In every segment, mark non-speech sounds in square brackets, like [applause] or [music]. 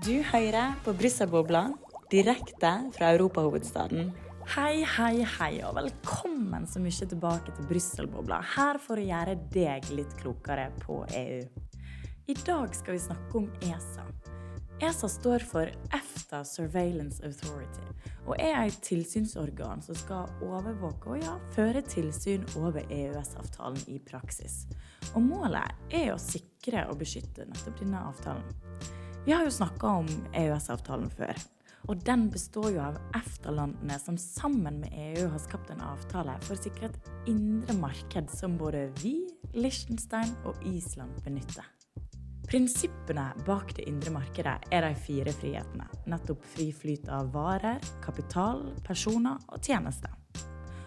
Du hører på Brysselbobla, direkte fra europahovedstaden. Hei, hei, hei, og velkommen så mye tilbake til Brysselbobla. Her for å gjøre deg litt klokere på EU. I dag skal vi snakke om ESA. ESA står for EFTA Surveillance Authority og er et tilsynsorgan som skal overvåke og ja, føre tilsyn over EØS-avtalen i praksis. Og målet er å sikre og beskytte nettopp denne avtalen. Vi har jo snakka om EØS-avtalen før. Og den består jo av EFTA-landene som sammen med EU har skapt en avtale for å sikre et indre marked som både vi, Liechtenstein og Island benytter. Prinsippene bak det indre markedet er de fire frihetene. Nettopp fri flyt av varer, kapital, personer og tjenester.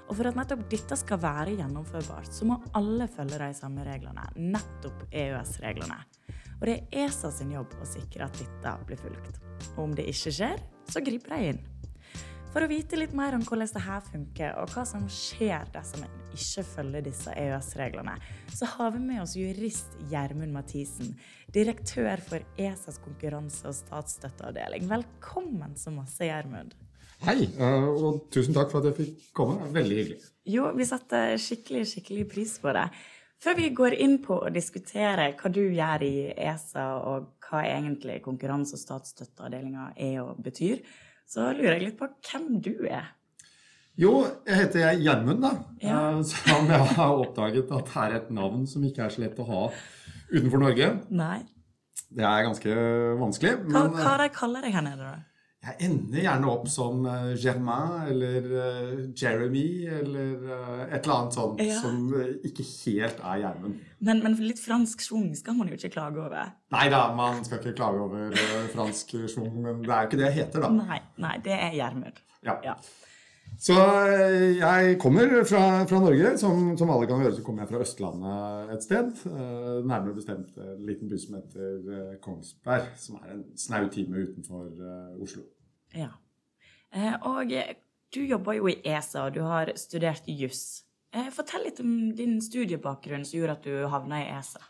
Og for at nettopp dette skal være gjennomførbart, så må alle følge de samme reglene. Nettopp EØS-reglene. Og det er ESA sin jobb å sikre at dette blir fulgt. Og om det ikke skjer, så griper de inn. For å vite litt mer om hvordan dette funker, og hva som skjer dersom en ikke følger disse EØS-reglene, så har vi med oss jurist Gjermund Mathisen, direktør for ESAs konkurranse- og statsstøtteavdeling. Velkommen så masse, Gjermund. Hei, eh, og tusen takk for at jeg fikk komme. Veldig hyggelig. Jo, vi setter skikkelig, skikkelig pris på det. Før vi går inn på å diskutere hva du gjør i ESA, og hva egentlig konkurranse- og statsstøtteavdelinga er og betyr, så lurer jeg litt på hvem du er. Jo, jeg heter Gjermund, da. Ja. Eh, Som [laughs] jeg har oppdaget at det er et navn som ikke er så lett å ha utenfor Norge. Nei. Det er ganske vanskelig. Hva, Men hva eh, de kaller deg her nede, da? Jeg ender gjerne opp som eh, Germain eller eh, Jeremy eller eh, et eller annet sånt Ja. som ikke helt er Gjermund. Men, men litt fransk schwung skal man jo ikke klage over. Nei da, man skal ikke klage over fransk schwung, men det er jo ikke det jeg heter, da. Nei, nei, det er Gjermund. Ja. Ja. Så eh, jeg kommer fra, fra Norge. Som, som alle kan høre, så kommer jeg fra Østlandet et sted. Eh, nærmere bestemt en liten by som heter eh, Kongsberg, som er en snau time utenfor Oslo. Ja. Og du jobber jo i ESA, og du har studert juss. Fortell litt om din studiebakgrunn som gjorde at du havna i ESA.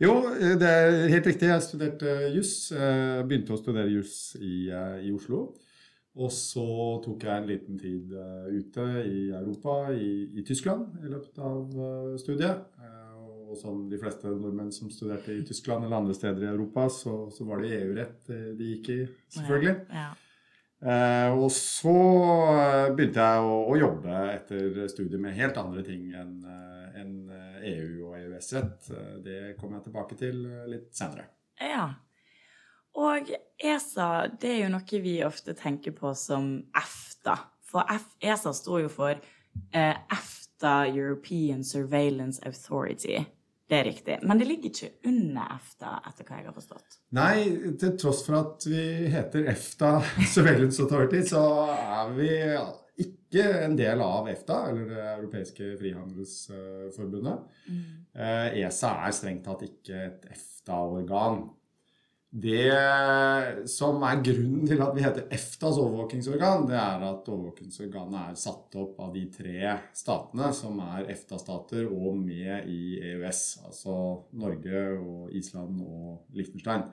Jo, det er helt riktig. Jeg studerte juss. Begynte å studere juss i, i Oslo. Og så tok jeg en liten tid eh, ute i Europa, i, i Tyskland, i løpet av eh, studiet. Eh, og som de fleste nordmenn som studerte i Tyskland eller andre steder i Europa, så, så var det EU-rett de gikk i, selvfølgelig. Ja. Eh, og så begynte jeg å, å jobbe etter studiet med helt andre ting enn en EU og EØS-rett. Det kommer jeg tilbake til litt senere. ja. Og ESA, det er jo noe vi ofte tenker på som EFTA. For F ESA står jo for eh, EFTA European Surveillance Authority. Det er riktig. Men det ligger ikke under EFTA, etter hva jeg har forstått. Nei, til tross for at vi heter EFTA [laughs] Surveillance Authority, så er vi ikke en del av EFTA, eller det europeiske frihandelsforbundet. Mm. ESA er strengt tatt ikke et EFTA-organ. Det som er grunnen til at vi heter EFTAs overvåkingsorgan, det er at overvåkingsorganet er satt opp av de tre statene som er EFTA-stater og med i EØS. Altså Norge og Island og Liechtenstein.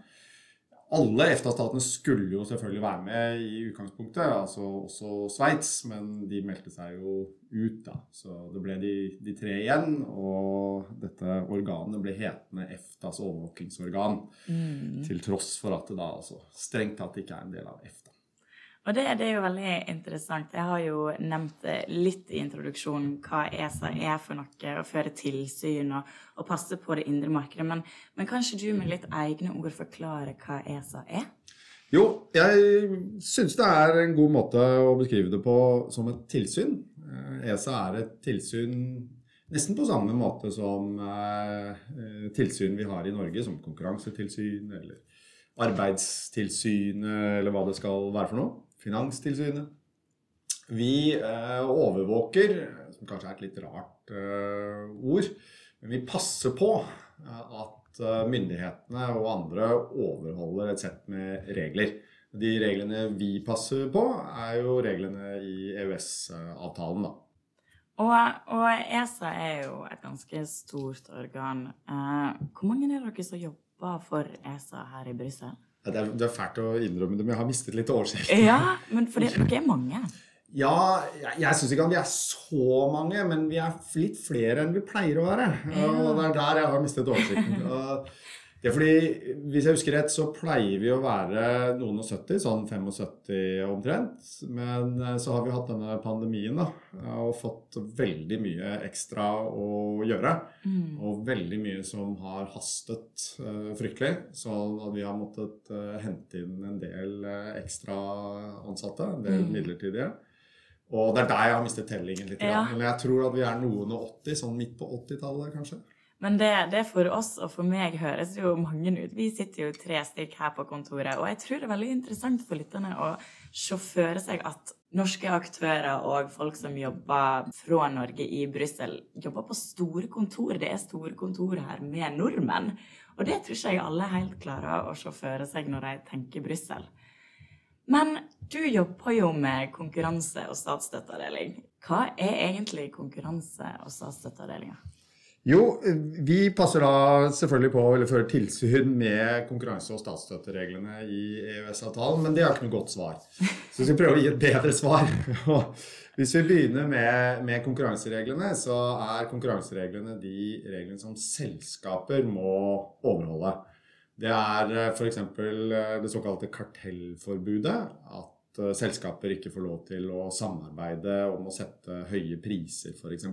Alle EFTA-statene skulle jo selvfølgelig være med i utgangspunktet, altså også Sveits, men de meldte seg jo ut, da. Så det ble de, de tre igjen, og dette organet ble hetende EFTAs overvåkingsorgan. Til tross for at det da altså strengt tatt ikke er en del av EFTA. Og det, det er jo veldig interessant. Jeg har jo nevnt litt i introduksjonen hva ESA er for noe, å føre tilsyn og, og passe på det indre markedet. Men, men kanskje du med litt egne ord forklarer hva ESA er? Jo, jeg syns det er en god måte å beskrive det på som et tilsyn. Eh, ESA er et tilsyn nesten på samme måte som eh, eh, tilsyn vi har i Norge, som konkurransetilsyn eller Arbeidstilsynet eller hva det skal være for noe. Finanstilsynet. Vi eh, overvåker, som kanskje er et litt rart eh, ord, men vi passer på eh, at eh, myndighetene og andre overholder et sett med regler. De reglene vi passer på, er jo reglene i EØS-avtalen, da. Og, og ESA er jo et ganske stort organ. Eh, hvor mange er dere som jobber for ESA her i Brussel? Ja, Det er, det er fælt å innrømme det, men jeg har mistet litt oversikt. Ja, men fordi dere er mange. Ja, jeg, jeg syns ikke at vi er så mange, men vi er litt flere enn vi pleier å være. Og det er der jeg har mistet oversikten. Er fordi, Hvis jeg husker rett, så pleier vi å være noen og 70, sånn 75 omtrent. Men eh, så har vi hatt denne pandemien da, og fått veldig mye ekstra å gjøre. Og veldig mye som har hastet uh, fryktelig. Sånn at vi har måttet uh, hente inn en del uh, ekstra ansatte, en del Mm. midlertidige. Og det er der jeg har mistet tellingen litt. Ja. Men jeg tror at vi er noen og 80, sånn midt på 80-tallet kanskje. Men det, det for oss og for meg høres jo mange ut. Vi sitter jo tre stykk her på kontoret, og jeg tror det er veldig interessant for lytterne å se for seg at norske aktører og folk som jobber fra Norge i Brussel, jobber på store kontor. Det er store kontor her med nordmenn. Og det tror ikke jeg alle helt klarer å se for seg når de tenker Brussel. Men du jobber jo med konkurranse og statsstøtteavdeling. Hva er egentlig konkurranse og statsstøtteavdelinga? Jo, vi passer da selvfølgelig på å føre tilsyn med konkurranse- og statsstøttereglene i EØS-avtalen, men det er ikke noe godt svar. Så vi skal prøve å gi et bedre svar. [laughs] Hvis vi begynner med, med konkurransereglene, så er konkurransereglene de reglene som selskaper må overholde. Det er f.eks. det såkalte kartellforbudet. At eh, selskaper ikke får lov til å samarbeide om å sette høye priser, f.eks.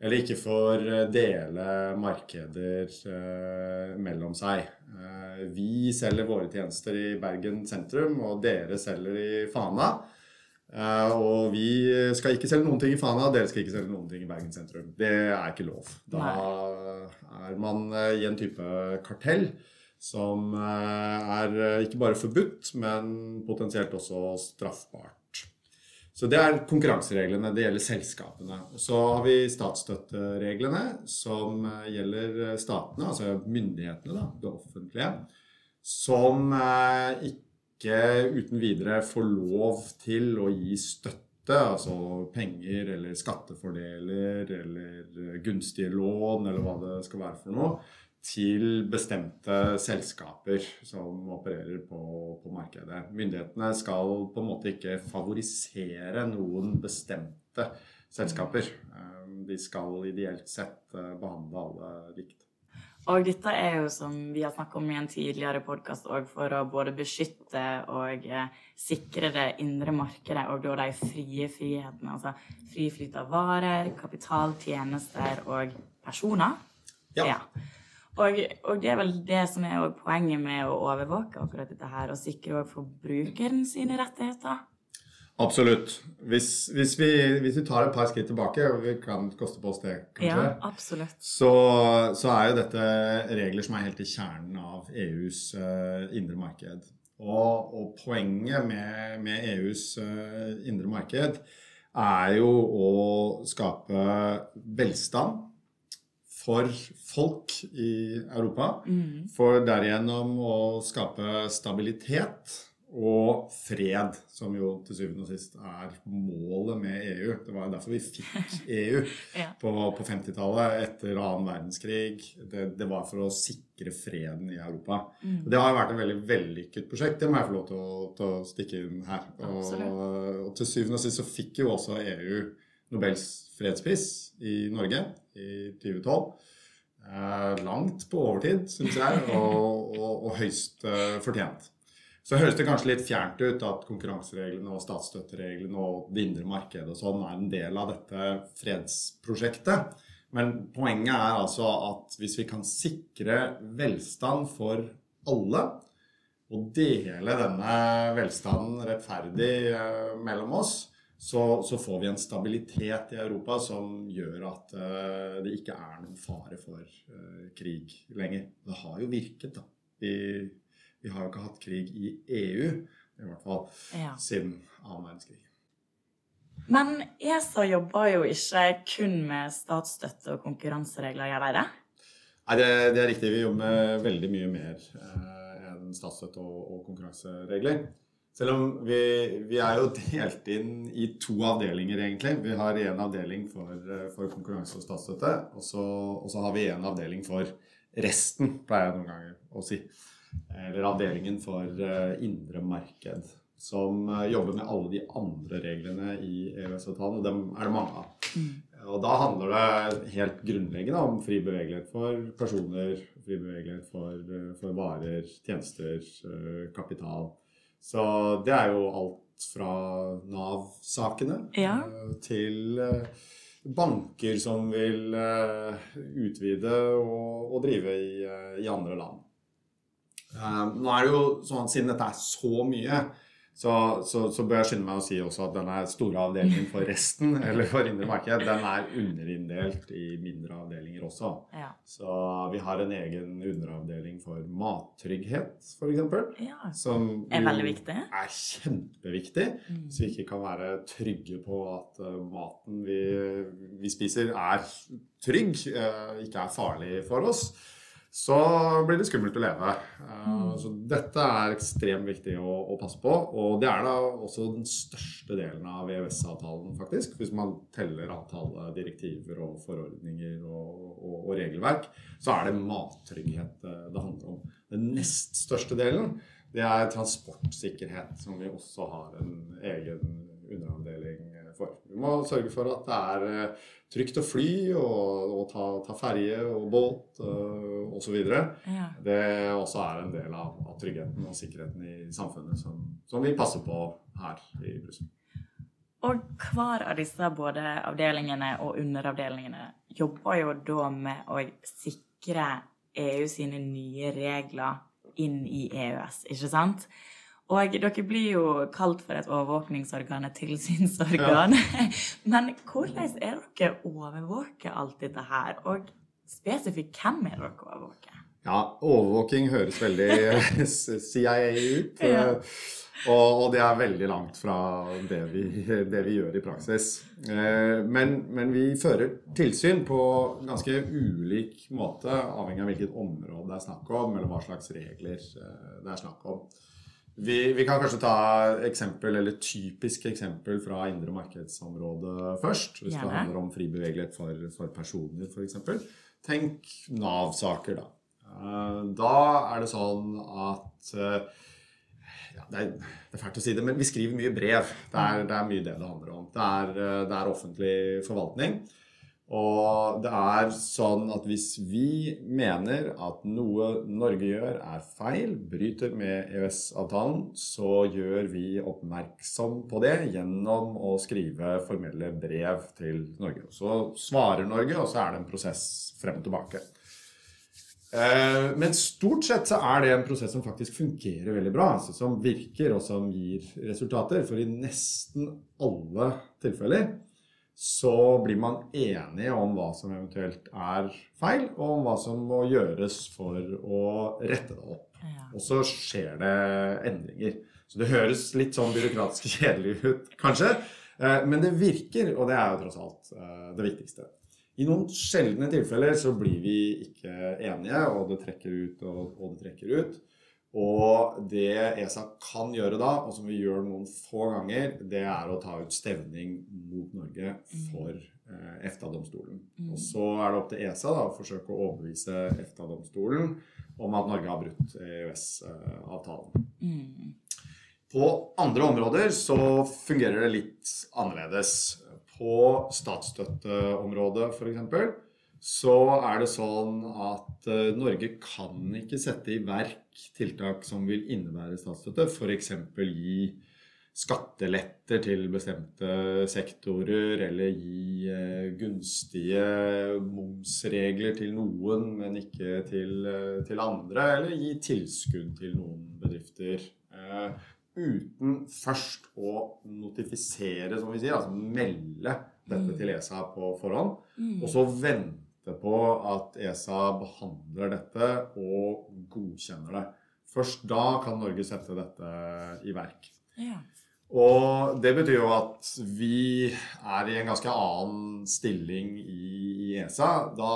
Eller ikke får eh, dele markeder eh, mellom seg. Eh, vi selger våre tjenester i Bergen sentrum, og dere selger i Fana. Eh, og vi skal ikke selge noen ting i Fana, dere skal ikke selge noen ting i Bergen sentrum. Det er ikke lov. Da er man i en type kartell som er ikke bare forbudt, men potensielt også straffbart. Så det er konkurransereglene. Det gjelder selskapene. Og så har vi statsstøttereglene, som eh, gjelder statene, altså myndighetene, da, det offentlige, som eh, ikke uten videre får lov til å gi støtte, altså penger eller skattefordeler eller gunstige lån eller hva det skal være for noe, til bestemte selskaper som opererer på, på markedet. Myndighetene skal på en måte ikke favorisere noen bestemte selskaper. Eh, De skal ideelt sett eh, behandle alle likt. Og dette er jo, som vi har snakket om i en tidligere podkast, for å både beskytte og eh, sikre det indre markedet og da de frie frihetene. Altså fri flyt av varer, kapital, tjenester og personer. Ja. Ja. Og, og det er vel det som er poenget med å overvåke akkurat dette her, og sikre også forbrukeren sine rettigheter. Absolutt. Hvis, hvis, vi, hvis vi tar et par skritt tilbake, og vi kan koste på oss det, kanskje, Ja, absolutt. så, så er jo dette regler som er helt i kjernen av EUs uh, indre marked. Og, og poenget med, med EUs uh, indre marked er jo å skape velstand for folk i Europa. For derigjennom å skape stabilitet og fred, som jo til syvende og sist er målet med EU. Det var derfor vi fikk [laughs] EU Ja. på, på 50-tallet etter annen verdenskrig. Det, det var for å sikre freden i Europa. Og det har vært en veldig vellykket prosjekt. Det må jeg få lov til å, til å stikke inn her. Og, og til syvende og sist så fikk jo også EU Nobels fredspris i Norge i 2012. Eh, langt på overtid, syns jeg, og, og, og høyst eh, fortjent. Så høres det kanskje litt fjernt ut at konkurransereglene og statsstøttereglene og det indre markedet og sånn er en del av dette fredsprosjektet. Men poenget er altså at hvis vi kan sikre velstand for alle, og dele denne velstanden rettferdig eh, mellom oss, så, så får vi en stabilitet i Europa som gjør at uh, det ikke er noen fare for uh, krig lenger. Det har jo virket, da. Vi, vi har jo ikke hatt krig i EU, i hvert fall Ja. siden annen verdenskrig. Men ESA jobber jo ikke kun med statsstøtte og konkurranseregler, gjør de det? Nei, det, det er riktig. Vi jobber med veldig mye mer uh, enn statsstøtte og, og konkurranseregler. Selv om vi, vi er jo delt inn i to avdelinger, egentlig. Vi har en avdeling for, for konkurranse og statsstøtte, og så, og så har vi en avdeling for resten, pleier jeg noen ganger å si. eller avdelingen for eh, indre marked, som eh, jobber med alle de andre reglene i EØS-avtalen, og dem er det mange av. Og da handler det helt grunnleggende om fri bevegelighet for personer, fri bevegelighet for, eh, for varer, tjenester, kapital. Så det er jo alt fra Nav-sakene Ja. eh, til eh, banker som vil eh, utvide og, og drive i, i andre land. Nå er det jo sånn at siden dette er så mye, så, så, så bør jeg skynde meg å si også at denne store avdelingen for resten, [laughs] eller for indre marked, den er underinndelt i mindre avdelinger også. Ja. Så vi har en egen underavdeling for mattrygghet, f.eks. ja. Som Er veldig viktig. er kjempeviktig. Mm. Så vi ikke kan være trygge på at eh, maten vi, vi spiser, er trygg, eh, ikke er farlig for oss, så blir det skummelt å leve. Uh. Så dette er ekstremt viktig å, å passe på. Og det er da også den største delen av EØS-avtalen, faktisk. Hvis man teller avtale, direktiver og forordninger og, og, og regelverk, så er det mattrygghet eh, det handler om. Den nest største delen det er transportsikkerhet, som vi også har en egen underavdeling for. Vi må sørge for at det er eh, trygt å fly og, og ta, ta ferje og båt uh, osv. Ja. Det også er en del av, av tryggheten og sikkerheten i samfunnet som, som vi passer på her i Brussel. Og hver av disse både avdelingene og underavdelingene jobber jo da med å sikre EU sine nye regler inn i EØS, ikke sant? Og dere blir jo kalt for et overvåkningsorgan, et tilsynsorgan. [laughs] Men hvordan er dere overvåker alt dette her? Og spesifikt, hvem er dere overvåker? Ja, overvåking høres veldig [laughs] CIA ut. Ja. Og, og det er veldig langt fra det vi, det vi gjør i praksis. Eh, Men, men vi fører tilsyn på ganske ulik måte, avhengig av hvilket område det er snakk om, eller hva slags regler eh, det er snakk om. Vi, vi kan kanskje ta eksempel, eller typisk eksempel fra indre markedsområdet først. Hvis det handler om fri bevegelighet for, for personer, f.eks. Tenk Nav-saker, da. Eh, Da er det sånn at eh, ja, det, er, det er fælt å si det, men vi skriver mye brev. Det er, det er mye det det handler om. Det er, eh, det er offentlig forvaltning. Og det er sånn at hvis vi mener at noe Norge gjør er feil, bryter med EØS-avtalen, så gjør vi oppmerksom på det gjennom å skrive formelle brev til Norge. Så svarer Norge, og så er det en prosess frem og tilbake. Eh, Men stort sett så er det en prosess som faktisk fungerer veldig bra. Altså som virker og som gir resultater. For i nesten alle tilfeller så blir man enige om hva som eventuelt er feil, og om hva som må gjøres for å rette det opp. Ja. Og så skjer det endringer. Så det høres litt sånn byråkratisk kjedelig ut, kanskje. eh, Men det virker, og det er jo tross alt eh, det viktigste. I noen sjeldne tilfeller så blir vi ikke enige, og det trekker ut og, og det trekker ut. Og det ESA kan gjøre da, og som vi gjør noen få ganger, det er å ta ut stevning mot Norge for eh, EFTA-domstolen. Og så er det opp til ESA da, å forsøke å overbevise EFTA-domstolen om at Norge har brutt EØS-avtalen. Mm. På andre områder så fungerer det litt annerledes. På statsstøtteområdet f.eks. så er det sånn at eh, Norge kan ikke sette i verk tiltak som vil innebære statsstøtte. F.eks. gi skatteletter til bestemte sektorer, eller gi eh, gunstige momsregler til noen, men ikke til, eh, til andre, eller gi tilskudd til noen bedrifter. Uten først å notifisere, som vi sier, altså melde dette til ESA på forhånd, og så vente på at ESA behandler dette og godkjenner det. Først da kan Norge sette dette i verk. Ja. Og det betyr jo at vi er i en ganske annen stilling i, i ESA. Da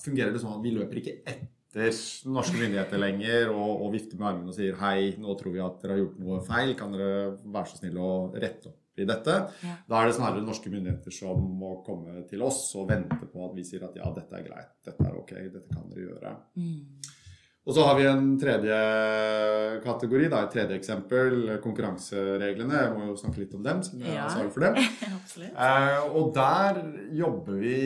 fungerer det sånn at vi løper ikke etter norske myndigheter lenger og, og vifter med armene og sier hei, nå tror vi at dere har gjort noe feil, kan dere være så snill å rette opp i dette? Ja. Da er det snarere norske myndigheter som må komme til oss og vente på at vi sier at ja, dette er greit, dette er ok, dette kan dere gjøre. Mm. Og så har vi en tredje kategori, da, et tredje eksempel, konkurransereglene. Jeg må jo snakke litt om dem, siden jeg er ansvarlig for dem. [laughs] Eh, og der jobber vi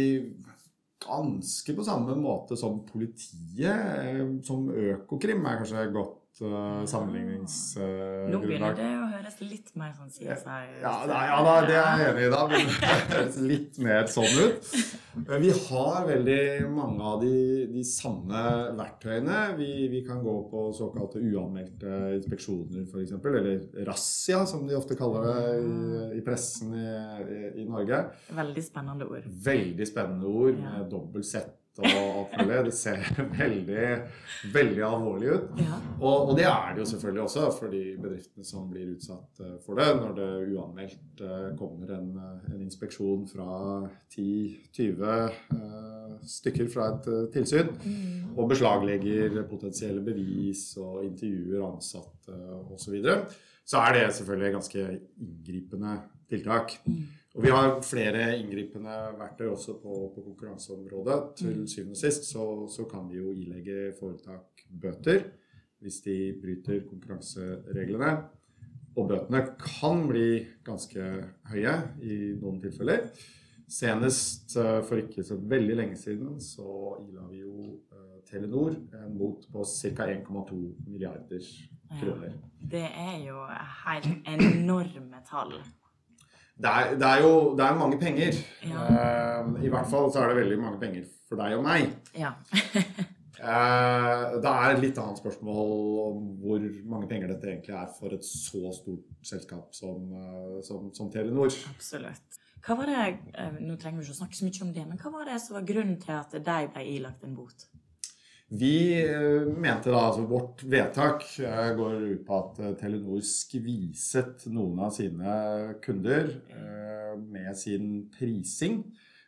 ganske på samme måte som politiet. Eh, som Økokrim er kanskje godt uh, sammenligningsgrunnlag. Nå begynner det å høres litt mer sånn CSI ut. Ja, da, ja da, det er jeg enig i. Da men det høres litt mer sånn ut. Men Vi har veldig mange av de, de samme verktøyene. Vi, vi kan gå på såkalte uanmeldte inspeksjoner, f.eks. Eller razzia, som de ofte kaller det i, i pressen i, i, Norge. Veldig spennende ord. Veldig spennende ord Ja. med dobbelt sett og alt mulig. Det ser [laughs] veldig, veldig alvorlig ut. Ja. Og, og det er det jo selvfølgelig også for de bedriftene som blir utsatt eh, for det. Når det uanmeldt eh, kommer en, eh, en inspeksjon fra 10-20 eh, stykker fra et tilsyn, og beslaglegger potensielle bevis og intervjuer ansatte osv., så, videre, så er det selvfølgelig ganske inngripende tiltak. Og vi har flere inngripende verktøy også på, på konkurranseområdet. Til syvende og sist så, så kan vi jo ilegge foretak bøter hvis de bryter konkurransereglene. Og bøtene kan bli ganske høye i noen tilfeller. Senest eh, for ikke så veldig lenge siden så ila vi jo eh, Telenor en bot på ca. 1,2 milliarder kroner. Det er jo helt enorme tall. Det er, det er jo det er mange penger. Ja. Uh, I hvert fall så er det veldig mange penger for deg og meg. Ja. uh, [laughs] det er et litt annet spørsmål om hvor mange penger dette egentlig er for et så stort selskap som, uh, som, som Telenor. Absolutt. Hva var det, eh, Nå trenger vi ikke å snakke så mye om det, men hva var det som var grunnen til at de ble ilagt en bot? Vi eh, mente da, altså Vårt vedtak eh, går ut på at eh, Telenor skviset noen av sine kunder med sin prising.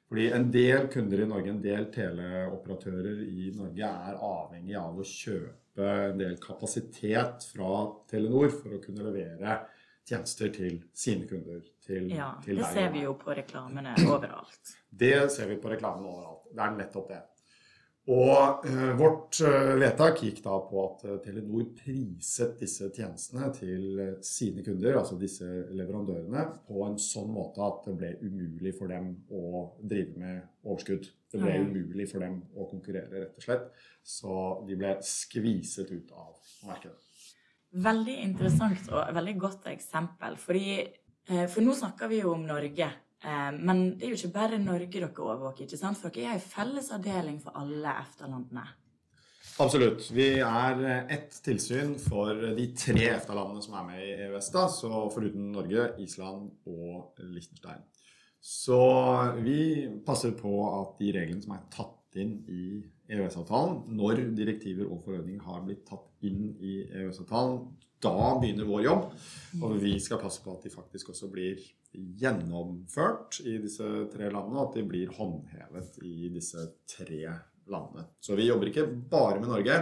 Fordi en del kunder i Norge, en del teleoperatører i Norge, er avhengig av å kjøpe en del kapasitet fra Telenor for å kunne levere tjenester til sine kunder. Til, Ja, til Det ser vi jo på reklamene overalt. Det ser vi på reklamene overalt. Det er nettopp det. Og eh, vårt eh, vedtak gikk da på at eh, Telenor priset disse tjenestene til sine kunder, altså disse leverandørene, på en sånn måte at det ble umulig for dem å drive med overskudd. Det ble Ja. umulig for dem å konkurrere, rett og slett. Så de ble skviset ut av markedet. Veldig interessant og veldig godt eksempel. Fordi, for nå snakker vi jo om Norge. Eh, Men det er jo ikke bare Norge dere overvåker. ikke sant? For dere er en felles avdeling for alle EFTA-landene. Absolutt. Vi er eh, ett tilsyn for de tre EFTA-landene som er med i EØS, da, så foruten Norge, Island og Liechtenstein. Så vi passer på at de reglene som er tatt inn i EØS-avtalen, når direktiver og forordninger har blitt tatt inn i EØS-avtalen, da begynner vår jobb. Og vi skal passe på at de faktisk også blir gjennomført i disse tre landene, og at de blir håndhevet i disse tre landene. Så vi jobber ikke bare med Norge.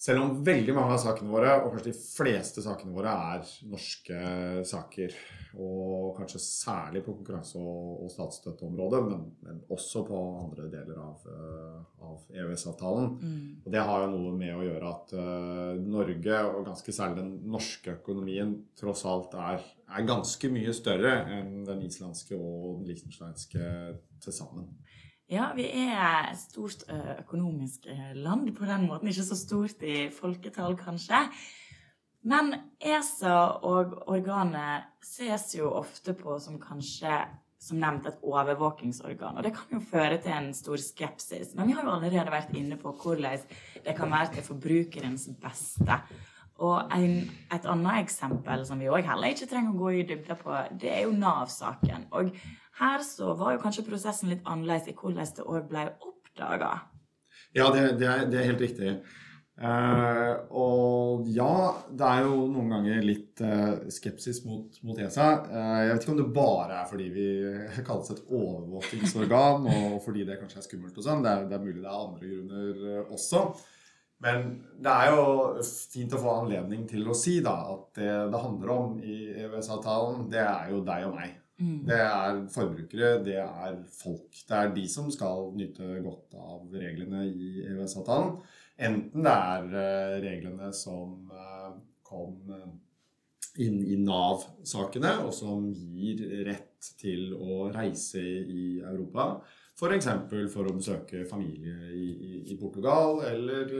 Selv om veldig mange av sakene våre, og kanskje de fleste sakene våre, er norske saker. Og kanskje særlig på konkurranse- og, statsstøtteområdet, men, men også på andre deler av, eh, av EØS-avtalen. Og det har jo noe med å gjøre at uh, Norge, og ganske særlig den norske økonomien, tross alt er, er ganske mye større enn den islandske og den liechtensteinske til sammen. Ja, vi er et stort eh, økonomisk eh, land på den måten. Ikke så stort i folketall, kanskje. Men ESA og organet ses jo ofte på som kanskje som nevnt et overvåkingsorgan. Og det kan jo føre til en stor skepsis. Men vi har jo allerede vært inne på hvordan det kan være til forbrukerens beste. Og en, et annet eksempel som vi òg heller ikke trenger å gå i dybden på, det er jo Nav-saken. Og her så var jo kanskje prosessen litt annerledes i hvordan det òg ble oppdaga. Ja, det, det, er, det er helt riktig. Uh, og ja, det er jo noen ganger litt uh, skepsis mot, mot ESA. Uh, jeg vet ikke om det bare er fordi vi [laughs] kalles et overvåkingsorgan, og fordi det kanskje er skummelt og sånn. Det, det er mulig det er andre grunner også. Men det er jo fint å få anledning til å si da, at det det handler om i EØS-avtalen, det er jo deg og meg. Det er forbrukere, det er folk. Det er de som skal nyte godt av reglene i EØS-avtalen. Enten det er eh, reglene som eh, kom eh, inn i Nav-sakene, og som gir rett til å reise i Europa. F.eks. For, for å besøke familie i, i, i, Portugal, eller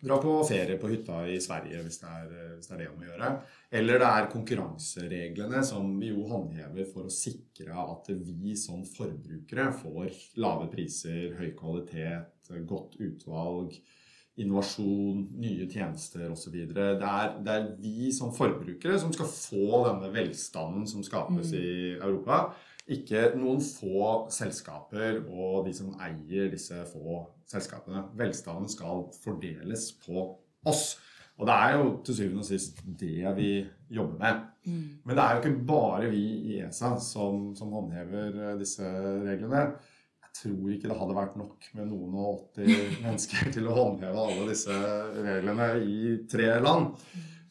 dra på ferie på hytta i Sverige, hvis det, er, hvis det er det om å gjøre. Eller det er konkurransereglene som vi jo håndhever for å sikre at vi som forbrukere får lave priser, høy kvalitet, godt utvalg innovasjon, nye tjenester osv. Det, er, det er vi som forbrukere som skal få denne velstanden som skapes mm. i Europa. Ikke noen få selskaper og de som eier disse få selskapene. Velstanden skal fordeles på oss. Og det er jo til syvende og sist det vi jobber med. Mm. Men det er jo ikke bare vi i ESA som, som håndhever disse reglene tror ikke det hadde vært nok med noen og 80 [laughs] mennesker til å håndheve alle disse reglene i tre land.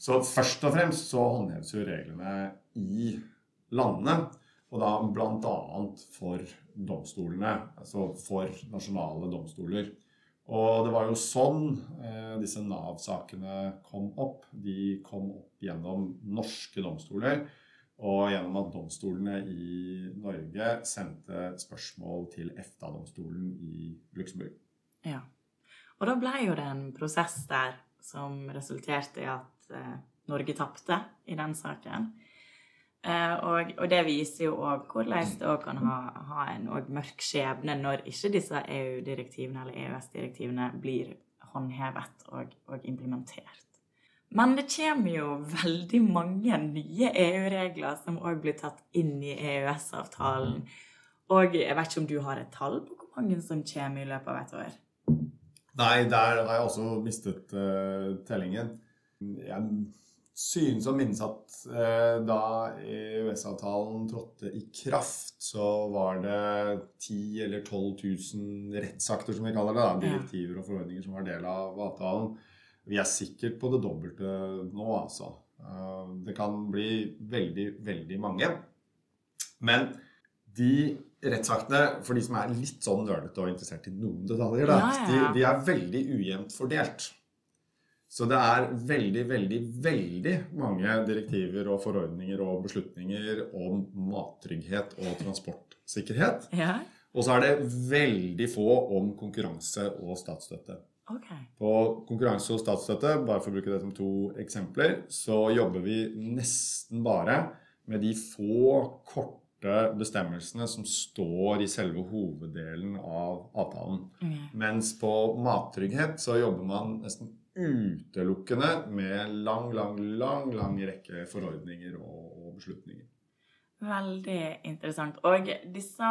Så først og fremst så håndheves jo reglene i landene. Og da bl.a. for domstolene, altså for nasjonale domstoler. Og det var jo sånn eh, disse Nav-sakene kom opp. De kom opp gjennom norske domstoler. Og gjennom at domstolene i Norge sendte spørsmål til EFTA-domstolen i Luxembourg. Ja. Og da ble jo det en prosess der som resulterte i at eh, Norge tapte i den saken. Eh, og, og, det viser jo òg hvordan det òg kan ha, ha en mørk skjebne når ikke disse EU-direktivene eller EØS-direktivene blir håndhevet og, og implementert. Men det kommer jo veldig mange nye EU-regler som òg blir tatt inn i EØS-avtalen. Og jeg vet ikke om du har et tall på hvor mange som kommer i løpet av et år? Nei, der har jeg også mistet uh, tellingen. Jeg synes å minnes at uh, da EØS-avtalen trådte i kraft, så var det 10 eller 12 000 rettsakter, som vi kaller det, da, direktiver og forordninger som var del av avtalen. Vi er sikkert på det dobbelte nå, altså. Eh, det kan bli veldig, veldig mange. Men de rettsaktene, for de som er litt sånn nølete og interessert i noen detaljer, da, ja, ja, ja. De, de, er veldig ujevnt fordelt. Så det er veldig, veldig, veldig mange direktiver og forordninger og beslutninger om mattrygghet og transportsikkerhet. Og så er det veldig få om konkurranse og statsstøtte. Okay. På konkurranse og statsstøtte, bare for å bruke det som to eksempler, så jobber vi nesten bare med de få korte bestemmelsene som står i selve hoveddelen av avtalen. Okay. Mens på mattrygghet så jobber man nesten utelukkende med lang, lang, lang, lang rekke forordninger og, beslutninger. Veldig interessant. Og disse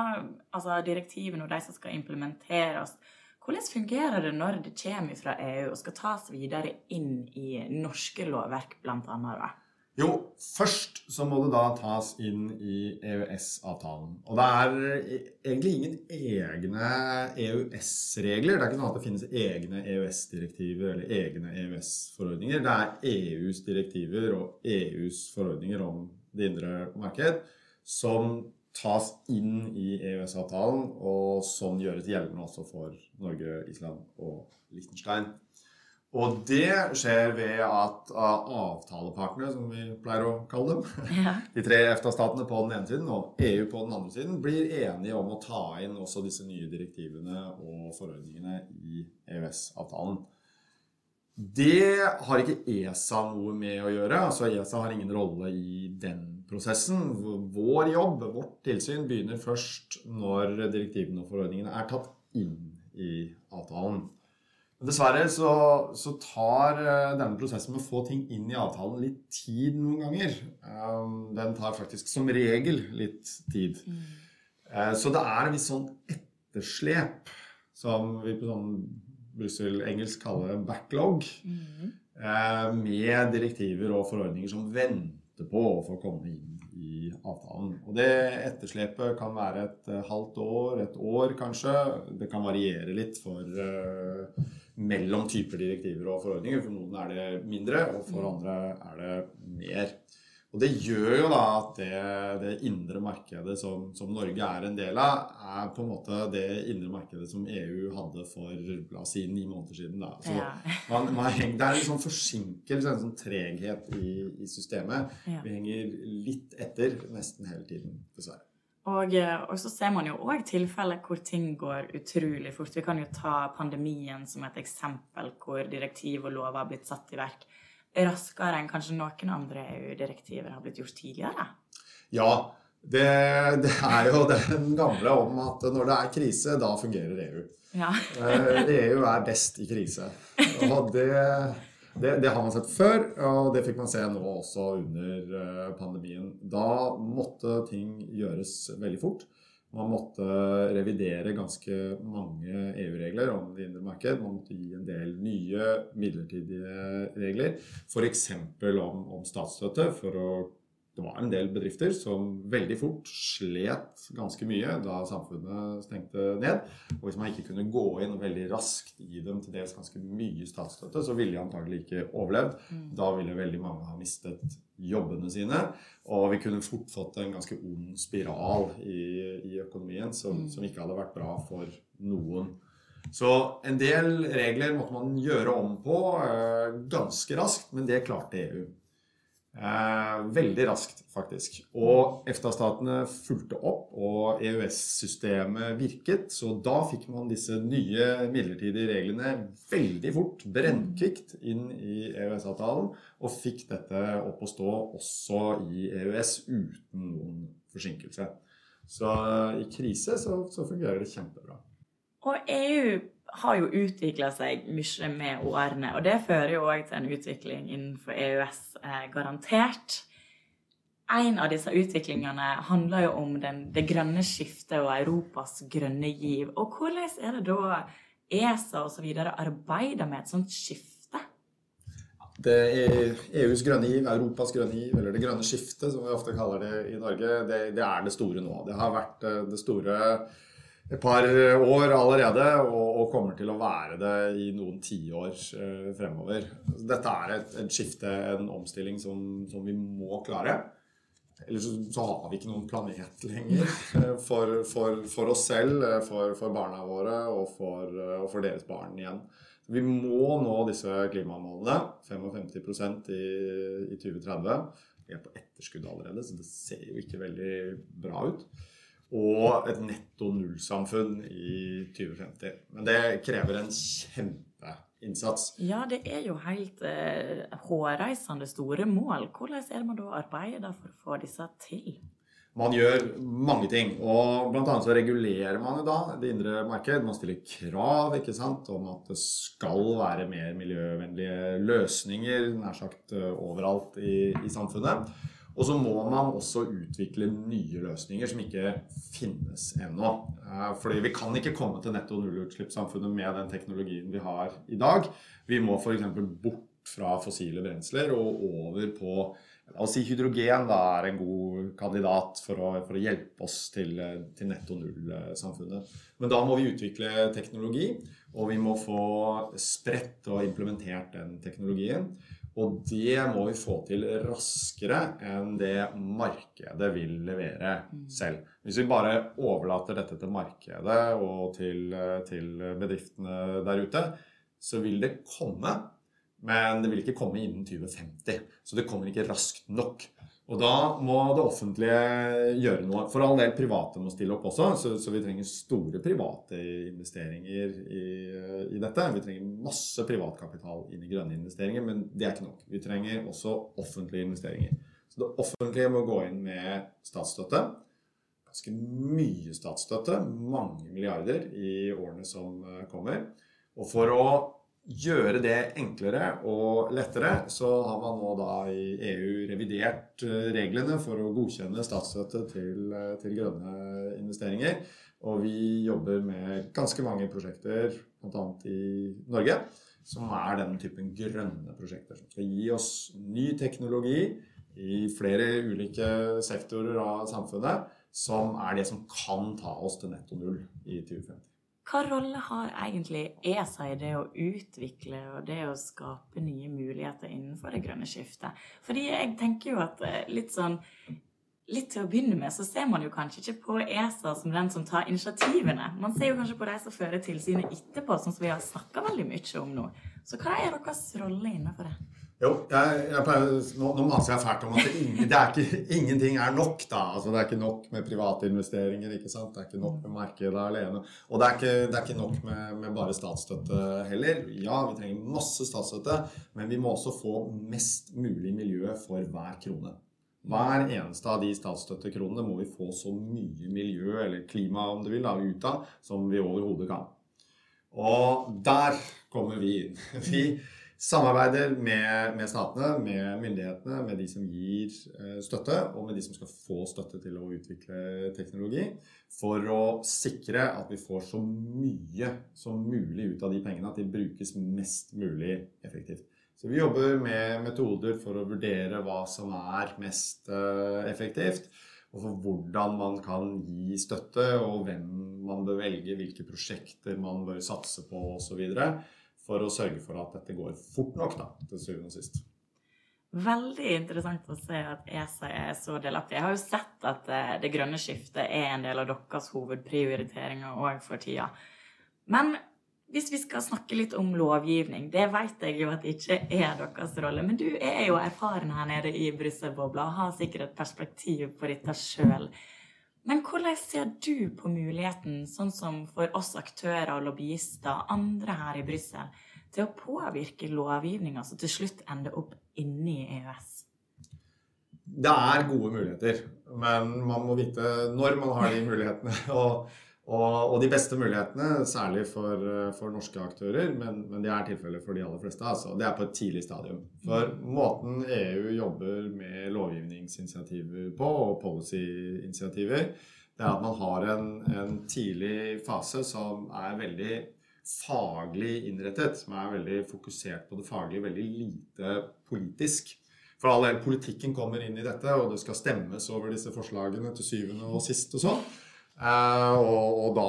altså direktivene og de som skal implementeres, hvordan fungerer det når det kommer fra EU og skal tas videre inn i norske lovverk, bl.a.? Jo, først så må det da tas inn i EØS-avtalen. Og det er egentlig ingen egne EØS-regler. Det er ikke sånn at det finnes egne EØS-direktiver eller egne EØS-forordninger. Det er EUs direktiver og EUs forordninger om det indre marked som tas inn i EØS-avtalen, og sånn gjøres gjeldende også for Norge, Island og Liechtenstein. Og det skjer ved at avtalepartene, som vi pleier å kalle dem, [laughs] ja. de tre EFTA-statene på den ene siden og EU på den andre siden, blir enige om å ta inn også disse nye direktivene og forordningene i EØS-avtalen. Det har ikke ESA noe med å gjøre. altså ESA har ingen rolle i den prosessen. Vår jobb, vårt tilsyn, begynner først når direktivene og forordningene er tatt inn i avtalen. Dessverre så, så, tar eh, denne prosessen med å få ting inn i avtalen litt tid noen ganger. Um, den tar faktisk som regel litt tid. Mm. Uh, så det er en viss sånn etterslep, som vi på sånn Brussel-engelsk kaller backlog, mm. med direktiver og forordninger som venter på å få komme inn i avtalen. Og det etterslepet kan være et uh, halvt år, et år kanskje. Det kan variere litt for uh, mellom typer direktiver og forordninger. For noen er det mindre, og for andre er det mer. Og det gjør jo da at det, det indre markedet som, som, Norge er en del av, er på en måte det indre markedet som EU hadde for la oss si ni måneder siden. Da. Så ja. man, man henger, det er en sånn forsinkelse, en sånn treghet i, i systemet. Ja. Vi henger litt etter nesten hele tiden, dessverre. Og, eh, og, så ser man jo òg tilfeller hvor ting går utrolig fort. Vi kan jo ta pandemien som et eksempel hvor direktiv og lover har blitt satt i verk raskere enn kanskje noen andre EU-direktiver har blitt gjort tidligere? Ja, det, det, er jo den gamle om at når det er krise, da fungerer EU. Ja. EU eh, e er best i krise. Og det, det, det, har man sett før, og det fikk man se nå også under eh, pandemien. Da måtte ting gjøres veldig fort. Man måtte revidere ganske mange EU-regler om det indre marked. Man måtte gi en del nye midlertidige regler, f.eks. Om, om statsstøtte for å det var en del bedrifter som veldig fort slet ganske mye da samfunnet stengte ned. Og hvis man ikke kunne gå inn og veldig raskt gi dem til dels ganske mye statsstøtte, så ville de antagelig ikke overlevd. Mm. Da ville veldig mange ha mistet jobbene sine. Og vi kunne fort fått en ganske ond spiral i, i økonomien som, mm. som, ikke hadde vært bra for noen. Så en del regler måtte man gjøre om på øh, ganske raskt, men det klarte EU. Eh, veldig raskt, faktisk. Og EFTA-statene fulgte opp, og EØS-systemet virket. Så da fikk man disse nye midlertidige reglene veldig fort, brennkvikt, inn i EØS-avtalen. Og fikk dette opp å stå også i EØS uten noen forsinkelse. Så i krise så, så fungerer det kjempebra. Og EU har jo utvikla seg mye med årene. Og det fører jo òg til en utvikling innenfor EØS, eh, garantert. En av disse utviklingene handler jo om den, det grønne skiftet og Europas grønne giv. Og hvordan er det da ESA osv. arbeider med et sånt skifte? Det EUs grønne giv, Europas grønne giv, eller det grønne skiftet, som vi ofte kaller det i Norge, det, det er det store nå. Det har vært eh, det store et par år allerede, og, og, kommer til å være det i noen tiår eh, fremover. Dette er et, et, skifte, en omstilling som, som vi må klare. Ellers så, så, har vi ikke noen planet lenger eh, for, for, for oss selv, eh, for, for, barna våre og for, og for deres barn igjen. Vi må nå disse klimamålene. 55% i, i 2030. Vi er på etterskudd allerede, så det ser jo ikke veldig bra ut og et netto null-samfunn i 2050. Men det krever en kjempeinnsats. Ja, det er jo helt eh, hårreisende store mål. Hvordan er det man da arbeider for å få disse til? Man gjør mange ting. og annet så regulerer man da det indre marked. Man stiller krav ikke sant, om at det skal være mer miljøvennlige løsninger nær sagt eh, overalt i, i samfunnet. Og så må man også utvikle nye løsninger som ikke finnes ennå. Eh, fordi vi kan ikke komme til netto nullutslippssamfunnet med den teknologien vi har i dag. Vi må f.eks. bort fra fossile brensler og over på La oss si hydrogen da er en god kandidat for å, for å hjelpe oss til, til netto null-samfunnet. Men da må vi utvikle teknologi, og vi må få spredt og implementert den teknologien. Og det må vi få til raskere enn det markedet vil levere mm. selv. Hvis vi bare overlater dette til markedet og til, til bedriftene der ute, så vil det komme. Men det vil ikke komme innen 2050. Så det kommer ikke raskt nok. Og da må det offentlige gjøre noe. For all del private må stille opp også, så, så vi trenger store private investeringer i, i, dette. Vi trenger masse privatkapital inn i grønne investeringer, men det er ikke nok. Vi trenger også offentlige investeringer. Så det offentlige må gå inn med statsstøtte. Ganske mye statsstøtte, mange milliarder i årene som kommer. Og for å gjøre det enklere og lettere, så har man nå da i EU revidert eh, reglene for å godkjenne statsstøtte til, eh, til grønne investeringer. Og vi jobber med ganske mange prosjekter, bl.a. i Norge, som er den typen grønne prosjekter. Som skal gi oss ny teknologi i flere ulike sektorer av samfunnet, som er det som kan ta oss til netto null i 2050. Hva rolle har egentlig ESA i det å utvikle og det å skape nye muligheter innenfor det grønne skiftet? Fordi jeg tenker jo at eh, litt sånn Litt til å begynne med så ser man jo kanskje ikke på ESA som den som tar initiativene. Man ser jo kanskje på de som fører tilsynet etterpå, som vi har snakka veldig mye om nå. Så hva er deres rolle innenfor det? Jo, jeg, jeg nå, nå maser jeg fælt om at det, det er ikke, ingenting er nok. da. Altså, Det er ikke nok med private investeringer. ikke sant? Det er ikke nok med markedet alene. Og det er ikke, det er ikke nok med, med, bare statsstøtte heller. Ja, vi trenger masse statsstøtte, men vi må også få mest mulig miljø for hver krone. Hver eneste av de statsstøttekronene må vi få så mye miljø, eller klima om du vil, da, ut av som vi overhodet kan. Og der kommer vi inn. [laughs] Vi samarbeider med, med, statene, med myndighetene, med de som gir eh, støtte, og med de som skal få støtte til å utvikle teknologi, for å sikre at vi får så mye som mulig ut av de pengene, at de brukes mest mulig effektivt. Så vi jobber med metoder for å vurdere hva som er mest eh, effektivt. Og for hvordan man kan gi støtte, og hvem man bør velge, hvilke prosjekter man bør satse på osv. For å sørge for at dette går fort nok, da, til syvende og sist. Veldig interessant å se at ESA er så delaktig. Jeg har jo sett at eh, det grønne skiftet er en del av deres hovedprioriteringer òg for tida. Men hvis vi skal snakke litt om lovgivning, det vet jeg jo at det ikke er deres rolle. Men du er jo erfaren her nede i Brussel-bobla og har sikkert et perspektiv på dette sjøl. Men hvordan ser du på muligheten, sånn som for oss aktører og lobbyister, andre her i Brussel, til å påvirke lovgivninga som til slutt ender opp inni EØS? Det er gode muligheter, men man må vite når man har de mulighetene. [laughs] og og, og, de beste mulighetene, særlig for, for norske aktører, men, men, det er tilfellet for de aller fleste, altså, det er på et tidlig stadium. For måten EU jobber med lovgivningsinitiativer på, og policyinitiativer, det er at man har en, en tidlig fase som er veldig faglig innrettet, som er veldig fokusert på det faglige, veldig lite politisk. For all del, politikken kommer inn i dette, og det skal stemmes over disse forslagene til syvende og sist og sånn. Uh, og, og da,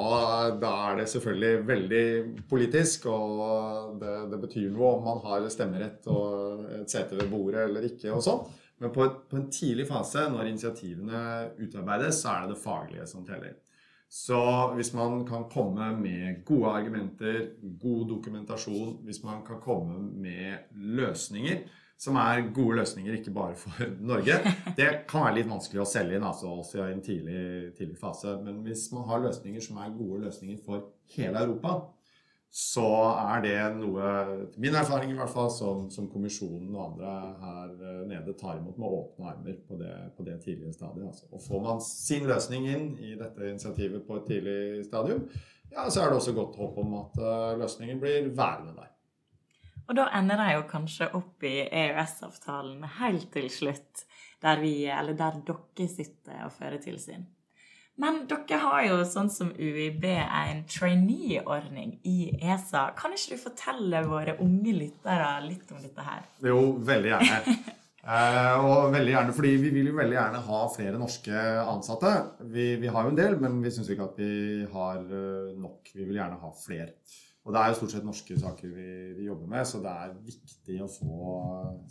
da, er det selvfølgelig veldig politisk, og det, det, betyr noe om man har stemmerett og et sete ved bordet eller ikke og sånn. Men på, et, på, en tidlig fase, når initiativene utarbeides, så er det det faglige som teller. Så hvis man kan komme med gode argumenter, god dokumentasjon, hvis man kan komme med løsninger som er gode løsninger, ikke bare for [laughs] Norge. Det kan være litt vanskelig å selge inn altså, også i en tidlig, tidlig, fase. Men hvis man har løsninger som er gode løsninger for hele Europa, så er det noe, til min erfaring i hvert fall, som, som kommisjonen og andre her eh, nede tar imot med åpne armer på det, på det tidlige stadiet. Altså. Og får man sin løsning inn i dette initiativet på et tidlig stadium, ja, så er det også godt håp om at uh, løsningen blir værende der. Og da ender de jo kanskje opp i EØS-avtalen helt til slutt, der vi, eller der dere sitter og fører tilsyn. Men dere har jo sånn som UiB en trainee-ordning i ESA. Kan ikke du fortelle våre unge lyttere litt om dette her? Jo, veldig gjerne. [laughs] eh, og veldig gjerne, fordi vi vil jo veldig gjerne ha flere norske ansatte. Vi, vi har jo en del, men vi syns ikke at vi har eh, nok. Vi vil gjerne ha flere. Og det er jo stort sett norske saker vi, vi, jobber med, så det er viktig å få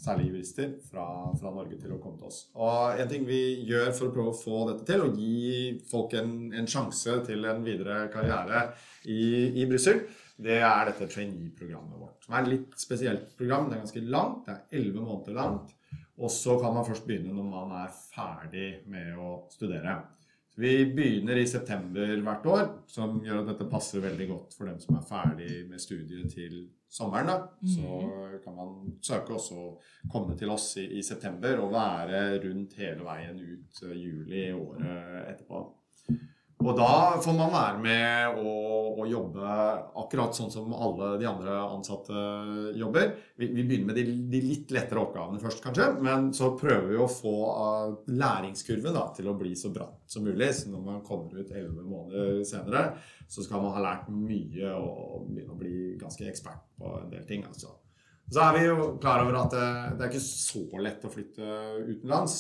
særlig jurister fra, fra, Norge til å komme til oss. Og en ting vi gjør for å prøve å få dette til, og gi folk en, en sjanse til en videre karriere i, i Brussel, det er dette trainee-programmet vårt. Som er et litt spesielt program. Det er ganske langt. Det er elleve måneder langt. Og så kan man først begynne når man er ferdig med å studere. Vi begynner i september hvert år, som gjør at dette passer veldig godt for dem som er ferdig med studiet til sommeren. Da. Så mm. kan man søke også å komme til oss i, i, september og være rundt hele veien ut uh, juli året etterpå. Og da får man være med og, og, jobbe akkurat sånn som alle de andre ansatte jobber. Vi, vi begynner med de, de, litt lettere oppgavene først, kanskje. Men så prøver vi å få uh, læringskurven da, til å bli så bratt som mulig. Så når man kommer ut elleve måneder senere, så skal man ha lært mye og begynne å bli ganske ekspert på en del ting. altså. Så er vi jo klar over at det, det er ikke så lett å flytte utenlands.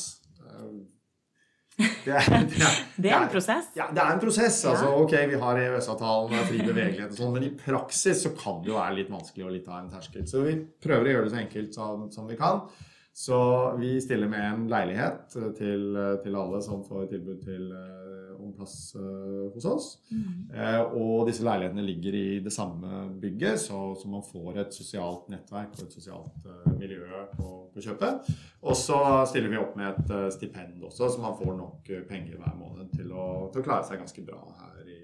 Det er, [laughs] det er, Det er en prosess. Ja, det er en prosess. Altså, ok, vi har EØS-avtalen, er fri bevegelighet og sånn, men i praksis så kan det jo være litt vanskelig og litt av en terskel. Så vi prøver å gjøre det så enkelt som, som vi kan. Så vi stiller med en leilighet til, til alle som får tilbud til, eh, om plass eh, hos oss. Eh, og disse leilighetene ligger i det samme bygget, så, så man får et sosialt nettverk og et sosialt uh, miljø på, på kjøpet. Og så stiller vi opp med et eh, stipend også, så man får nok eh, penger hver måned til å, til å klare seg ganske bra her i,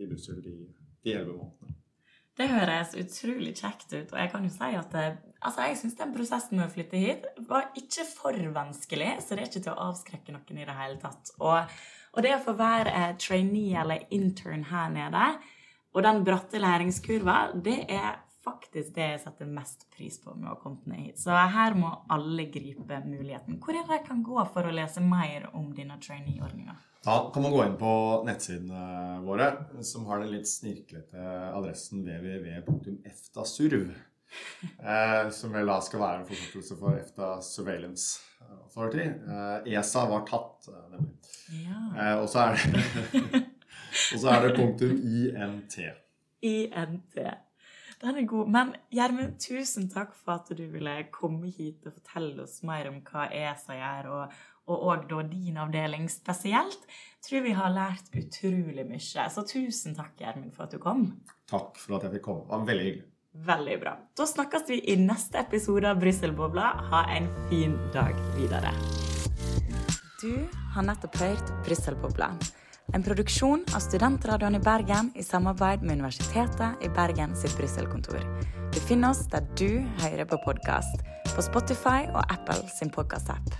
i Brussel de elleve månedene. Det høres utrolig kjekt ut, og jeg kan jo si at altså jeg syns den prosessen med å flytte hit var ikke for vanskelig, så det er ikke til å avskrekke noen i det hele tatt. Og, og det å få være eh, trainee eller intern her nede, og den bratte læringskurva, det er faktisk det jeg setter mest pris på med å ha kommet ned hit. Så her må alle gripe muligheten. Hvor er det jeg kan gå for å lese mer om denne trainee-ordninga? Da kan man gå inn på nettsidene våre, som har den litt snirklete adressen www.eftasurv. [laughs] Eh, som vel da skal være en forkortelse for EFTA Surveillance Authority. Eh, ESA var tatt, eh, nemlig. Ja. Eh, og så er det [laughs] Og så er det punktum INT. INT. Den er god. Men Gjermund, tusen takk for at du ville komme hit og fortelle oss mer om hva ESA gjør, og og og da din avdeling spesielt. Tror vi har lært utrolig mye. Så tusen takk, Gjermund, for at du kom. Takk for at jeg fikk komme. Det var veldig hyggelig. Veldig bra. Da snakkes vi i neste episode av Brysselbobla. Ha en fin dag videre. Du har nettopp hørt Brysselbobla. En produksjon av Studentradioen i Bergen i samarbeid med Universitetet i Bergen sitt Brysselkontor. Du finner oss der du hører på podkast, på Spotify og Apple sin podkastapp.